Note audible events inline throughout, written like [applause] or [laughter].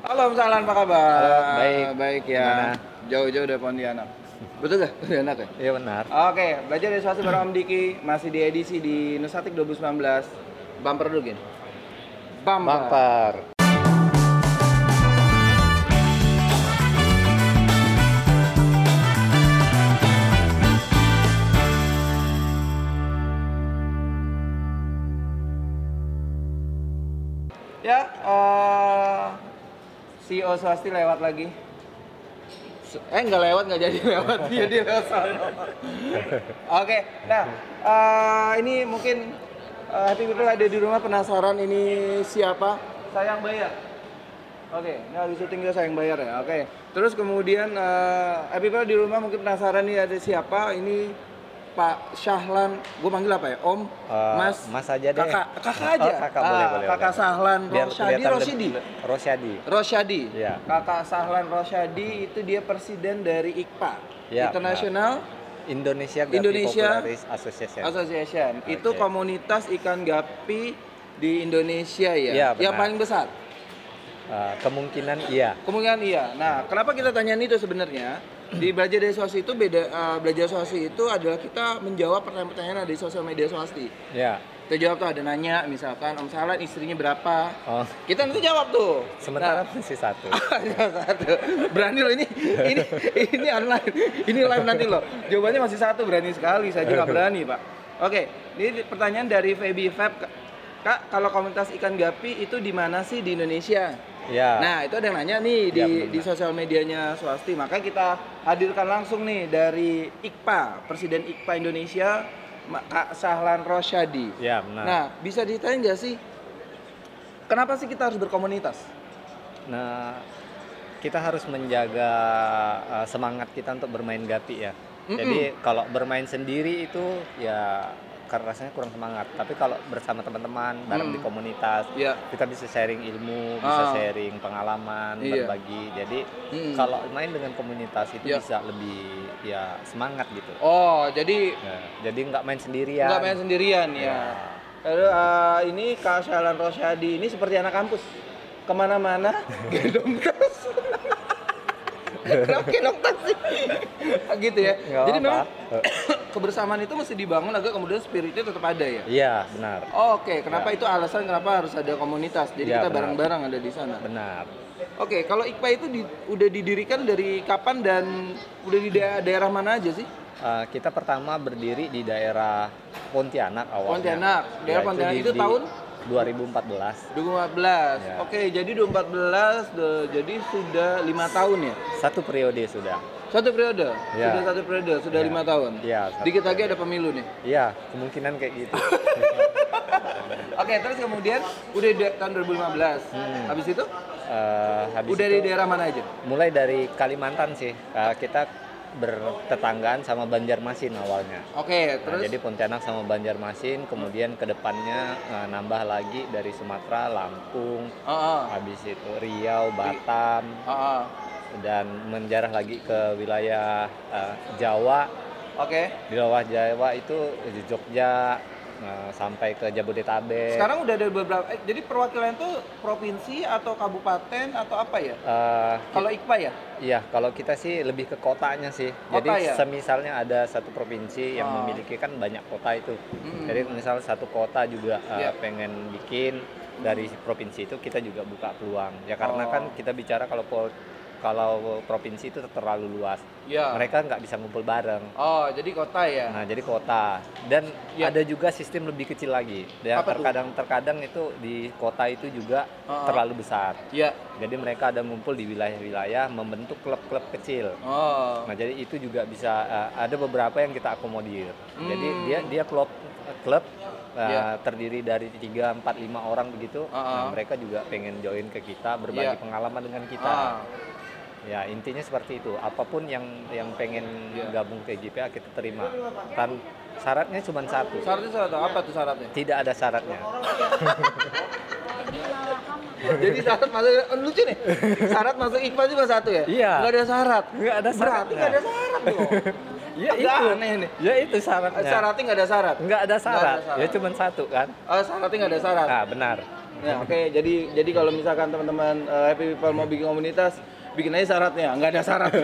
Halo Om Sahlan, apa kabar? Halo, baik. Baik ya. Jauh-jauh dari Pontianak. Betul gak? Pontianak ya? Iya benar. Oke, belajar dari swasta bareng Om Diki masih di edisi di Nusatik 2019. Bumper dulu gini. Bumper. Bumper. Ya, eh CEO swasti lewat lagi. Eh nggak lewat nggak jadi lewat [laughs] dia dia lewat sana. Oke, nah eh, ini mungkin eh, Happy People ada di rumah penasaran ini siapa? Sayang bayar. Oke, ini habis syuting dia sayang bayar ya. Oke, terus kemudian eh, Happy People di rumah mungkin penasaran nih ada siapa? Ini Pak Syahlan, gue manggil apa ya? Om, Eh, Mas, Mas aja deh. kakak, kakak Oh, aja. kakak, Ah, boleh, boleh, Kakak boleh. Sahlan Biar Rosyadi, Rosyadi. Rosyadi. Rosyadi. Iya. Kakak Sahlan Rosyadi itu dia presiden dari IKPA, Iya, International Indonesia Gapi Indonesia Popularis Association. Association. Itu Oke. komunitas ikan gapi di Indonesia ya. Iya, yang paling besar. Eh, kemungkinan iya. Kemungkinan iya. Nah, kenapa kita tanyain itu sebenarnya? Di belajar dari swasti itu beda eh, belajar swasti itu adalah kita menjawab pertanyaan-pertanyaan di sosial media swasti. Ya. Kita jawab tuh ada nanya misalkan Om Sahlan istrinya berapa? Oh, Kita nanti jawab tuh. sementara Nah, masih satu. [laughs] satu. Berani loh ini ini ini online. Ini live nanti loh. Jawabannya masih satu berani sekali. Saya juga [laughs] berani, Pak. Oke, ini pertanyaan dari Feby Fab. Kak, kalau komunitas ikan gapi itu di mana sih di Indonesia? Ya. Nah, itu ada yang nanya nih di Ya, benar. di sosial medianya Swasti. Makanya kita hadirkan langsung nih dari IKPA, Presiden IKPA Indonesia, Kak Sahlan Rosyadi. Ya, benar. Nah, bisa ditanya nggak sih, kenapa sih kita harus berkomunitas? Nah, kita harus menjaga uh, semangat kita untuk bermain gapi ya. Mm-mm. Jadi kalau bermain sendiri itu ya karena rasanya kurang semangat. Tapi kalau bersama teman-teman bareng Mm. di komunitas, Ya. kita bisa sharing ilmu, bisa Ah. sharing pengalaman, Iya. berbagi. Jadi Mm. kalau main dengan komunitas itu Ya. bisa lebih ya semangat gitu. Oh, jadi Ya, jadi nggak main sendirian. nggak main sendirian ya. Lalu eh, ini Kak Syalan Rosyadi ini seperti anak kampus ke mana-mana gendong. [laughs] Kenapa tas sih? [laughs] gitu ya. Nggak Jadi memang kebersamaan itu mesti dibangun agar kemudian spiritnya tetap ada ya. Iya, benar. Oke, kenapa itu alasan kenapa harus ada komunitas? Jadi Ya, kita bareng-bareng ada di sana. Benar. Oke, kalau IKPA itu di- udah didirikan dari kapan dan udah di da- daerah mana aja sih? Uh, kita pertama berdiri di daerah Pontianak awalnya. Pontianak. Daerah Ya, Pontianak di- itu di tahun 2014. 2014. Ya. Oke, jadi 2014 de- jadi sudah lima tahun ya. Satu periode sudah. Satu periode. Ya. Sudah satu periode, sudah Ya. lima tahun. Iya, Dikit lagi ada pemilu nih. Iya, kemungkinan kayak gitu. [laughs] Oke, terus kemudian udah di tahun 2015. Hmm. Habis itu Uh, habis udah di itu, daerah mana aja? mulai dari Kalimantan sih. Uh, kita bertetanggaan sama Banjarmasin awalnya. Oke, Nah, terus jadi Pontianak sama Banjarmasin, kemudian ke depannya uh, nambah lagi dari Sumatera, Lampung, Oh, oh. habis itu Riau, Batam, Oh, oh. dan menjarah lagi ke wilayah uh, Jawa. Oke. Di bawah Jawa itu Jogja uh, sampai ke Jabodetabek. Sekarang udah ada beberapa eh, jadi perwakilan itu provinsi atau kabupaten atau apa ya? Uh, Kalau IKPA ya? Iya, kalau kita sih lebih ke kotanya sih. Kota Jadi ya? semisalnya ada satu provinsi yang Oh. memiliki kan banyak kota itu. Mm-mm. Jadi misal satu kota juga uh, Iya. pengen bikin dari provinsi itu kita juga buka peluang. Ya karena Oh. kan kita bicara kalau kalau provinsi itu terlalu luas. Iya. Mereka nggak bisa ngumpul bareng. Oh, jadi kota ya. Nah, jadi kota. Dan Iya. ada juga sistem lebih kecil lagi. Dan Apa tuh? terkadang terkadang itu di kota itu juga Oh. terlalu besar. Iya. Jadi mereka ada ngumpul di wilayah-wilayah membentuk klub-klub kecil. Oh. Nah, jadi itu juga bisa uh, ada beberapa yang kita akomodir. Jadi Hmm. dia dia klub klub uh, Iya. terdiri dari 3 4 5 orang begitu. Ah. Nah, mereka juga pengen join ke kita, berbagi Iya. pengalaman dengan kita. Ah. Ya, intinya seperti itu. Apa pun yang yang pengen Iya. gabung ke GPA kita terima. Tan syaratnya cuma satu. Syaratnya syarat apa tuh syaratnya? Tidak ada syaratnya. [laughs] Jadi syarat masuk oh, lucu nih. Syarat masuk IKPA cuma satu ya? Iya. Nggak ada syarat. Nggak ada Berarti syaratnya. nggak ada syarat dong. [laughs] Ya Agak itu. aneh nih. Ya itu syaratnya. Syaratnya nggak ada syarat. Nggak ada syarat. syarat. Ya cuma satu kan. Oh, syaratnya nggak ada syarat. Nah, benar. Ya, oke. Jadi jadi kalau misalkan teman-teman eh, Happy People mau bikin komunitas, bikin aja syaratnya. Nggak ada syarat. [laughs]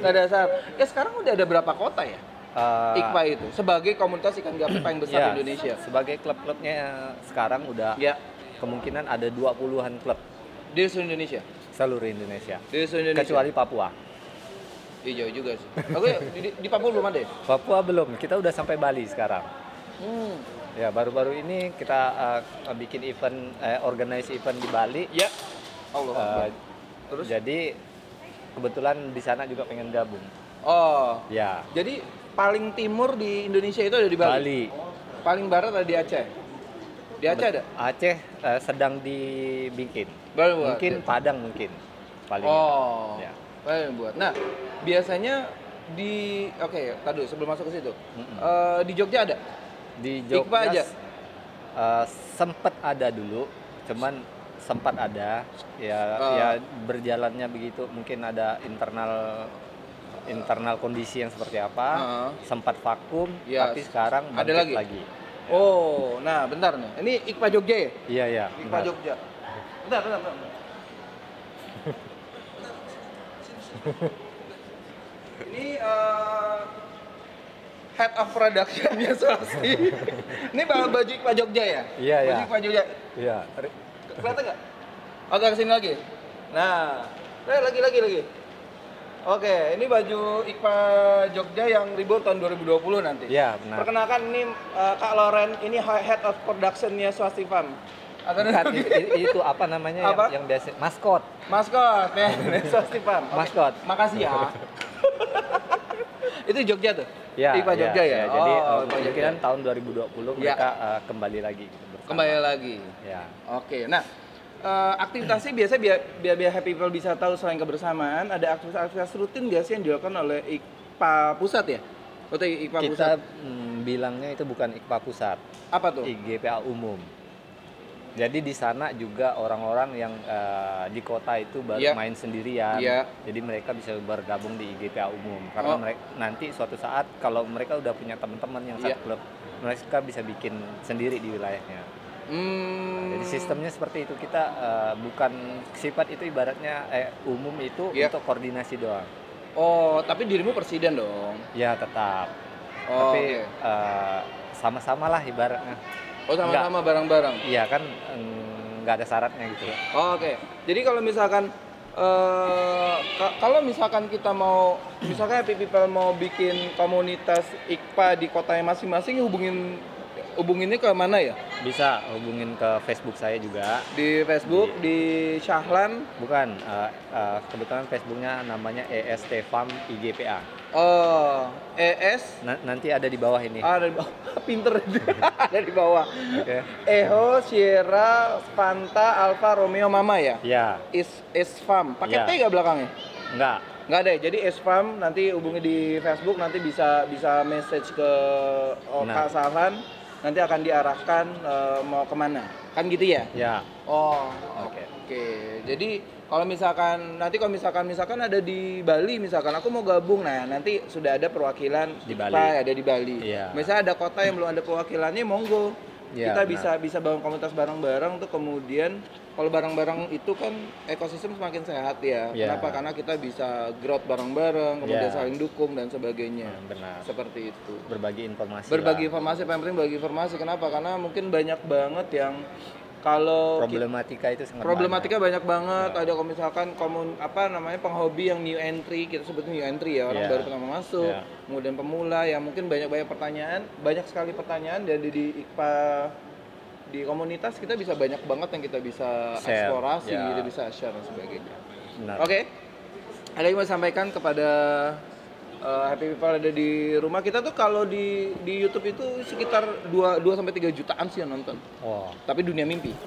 Nggak ada syarat. Ya sekarang udah ada berapa kota ya? Eh, IKPA itu sebagai komunitas ikan gapi paling besar ya, di Indonesia. Sebagai klub-klubnya sekarang udah Ya, kemungkinan ada 20-an klub di seluruh Indonesia. seluruh Indonesia. Di seluruh Indonesia. Kecuali Papua. Iya jauh juga sih. Oke, di, di Papua belum ada ya? Papua belum, kita udah sampai Bali sekarang. Hmm. Ya, baru-baru ini kita eh, bikin event, eh, organize event di Bali. Ya. Allah. Akbar. Terus? Jadi kebetulan di sana juga pengen gabung. Oh, Ya, jadi paling timur di Indonesia itu ada di Bali. Bali. Paling barat ada di Aceh. Di Aceh ada? Aceh eh, sedang dibikin. Baru buat. Mungkin Padang mungkin. Paling. Oh. Ya. Paling buat. Nah, biasanya di oke, tadi sebelum masuk ke situ. Mm-mm. Eh, di Jogja ada? Di Iqbal Jogja aja? eh, sempet ada dulu, cuman sempat ada ya Oh. ya berjalannya begitu mungkin ada internal internal kondisi yang seperti apa Heeh. sempat vakum Ya, tapi sekarang ada bangkit lagi? Oh, nah bentar nih. Ini IKPA Jogja ya? iya iya IKPA. Jogja. Bentar, bentar, bentar. Ini eh, head of productionnya Swasti. [laughs] Ini bawa baju IKPA Jogja ya? Iya, Baju iya. IKPA Jogja. iya Kelihatan nggak? Oke, ke sini lagi. Nah, eh, lagi, lagi, lagi. Oke, ini baju IKPA Jogja yang ribut tahun 2020 nanti. iya benar Perkenalkan ini eh, Kak Loren, ini head of productionnya Swasti Farm. Bukan, itu apa namanya Apa? yang, yang biasa maskot maskot ya, [laughs] Swasti Farm. Maskot. Makasih ya. [laughs] Itu Jogja tuh. Ya IKPA iya, Jogja ya. iya. jadi Oh, eh, kemungkinan Jogja. tahun 2020 Ya. mereka eh, kembali lagi gitu, bersama. kembali lagi. ya Oke, nah eh, aktivitasnya biasa biar, biar biar happy people bisa tahu selain kebersamaan ada aktivitas-aktivitas rutin nggak sih yang dilakukan oleh IKPA pusat ya? Atau IKPA kita pusat? mm, bilangnya itu bukan IKPA pusat Apa tuh? IGPA umum. Jadi di sana juga orang-orang yang eh, di kota itu baru Iya. main sendirian. Iya. Jadi mereka bisa bergabung di IGPA umum karena Oh. mereka nanti suatu saat kalau mereka udah punya teman-teman yang Iya. satu klub, mereka bisa bikin sendiri di wilayahnya. Hmm. Jadi sistemnya seperti itu. Kita eh, bukan sifat itu ibaratnya eh, umum itu Iya. untuk koordinasi doang. Oh, tapi dirimu presiden dong. Ya tetap. Oh, Tapi oke. eh, sama-sama lah ibaratnya. Oh, sama-sama bareng-bareng. Iya kan nggak ada syaratnya gitu. Oh, Oke. Jadi kalau misalkan eh ka- kalau misalkan kita mau misalkan Happy People mau bikin komunitas IKPA di kotanya masing-masing hubungin hubunginnya ke mana ya? Bisa hubungin ke Facebook saya juga. Di Facebook, di Syahlan. Bukan, eh, eh, kebetulan Facebooknya namanya EST Farm IGPA. Oh, ES Na- nanti ada di bawah ini. ada di bawah. [laughs] Pinter [laughs] ada di bawah. Oke. Eho, Sierra, Fanta, Alfa, Romeo, Mama ya? Ya, Is is Farm. Pakai Ya. T nggak belakangnya? enggak. Nggak ada ya? Jadi Farm nanti hubungi di Facebook nanti bisa bisa message ke oh, Nah. Kak Salhan nanti akan diarahkan eh, mau ke mana kan gitu ya? Ya, Oh Oke. oke. Jadi kalau misalkan nanti kalau misalkan misalkan ada di Bali misalkan aku mau gabung nah nanti sudah ada perwakilan Di Bali. ada di Bali. Iya. Misalnya ada kota yang belum ada perwakilannya monggo. Iya, kita benar. bisa bisa bangun komunitas bareng-bareng tuh kemudian kalau bareng-bareng itu kan ekosistem semakin sehat ya. Iya. Kenapa? Karena kita bisa growth bareng-bareng, kemudian Iya. saling dukung dan sebagainya. Hmm, benar. Seperti itu. Berbagi informasi. Berbagi lah. informasi, paling penting bagi informasi. Kenapa? Karena mungkin banyak banget yang kalau problematika itu sangat problematika banyak banget. Ya. Ada kalau misalkan komun apa namanya penghobi yang new entry, kita sebut new entry ya, orang Ya. baru pertama masuk. Ya. Kemudian pemula yang mungkin banyak-banyak pertanyaan, banyak sekali pertanyaan dan di, di IKPA di komunitas kita bisa banyak banget yang kita bisa Share, eksplorasi, ya. kita bisa share dan sebagainya. Oke. Ada yang mau sampaikan kepada uh, happy people ada di rumah kita tuh kalau di di YouTube itu sekitar 2 2 sampai 3 jutaan sih yang nonton. Oh, Tapi dunia mimpi. [laughs]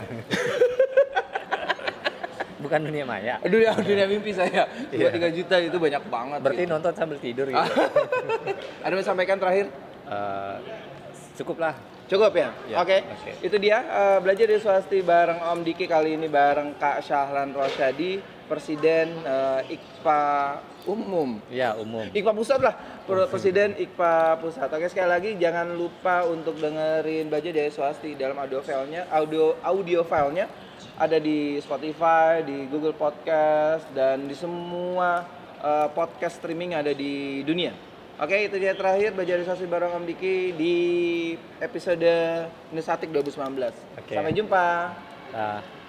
bukan dunia maya. dunia dunia mimpi saya. 2 Iya. 3 juta itu banyak banget. Berarti sih. nonton sambil tidur gitu. [laughs] ada yang sampaikan terakhir? Eh, cukup lah. Cukup ya? Ya, Oke. oke. Itu dia eh, belajar di Swasti bareng Om Diki kali ini bareng Kak Syahlan Rosyadi, Presiden eh, IKPA Umum. Ya, umum. IKPA Pusat lah, Presiden IKPA Pusat. Oke sekali lagi jangan lupa untuk dengerin Baja dari Swasti dalam audio filenya, audio audio filenya ada di Spotify, di Google Podcast dan di semua eh, podcast streaming ada di dunia. Oke itu dia terakhir Swasti bareng Om Diki di episode Nusatik 2019. Oke. Sampai jumpa. Nah.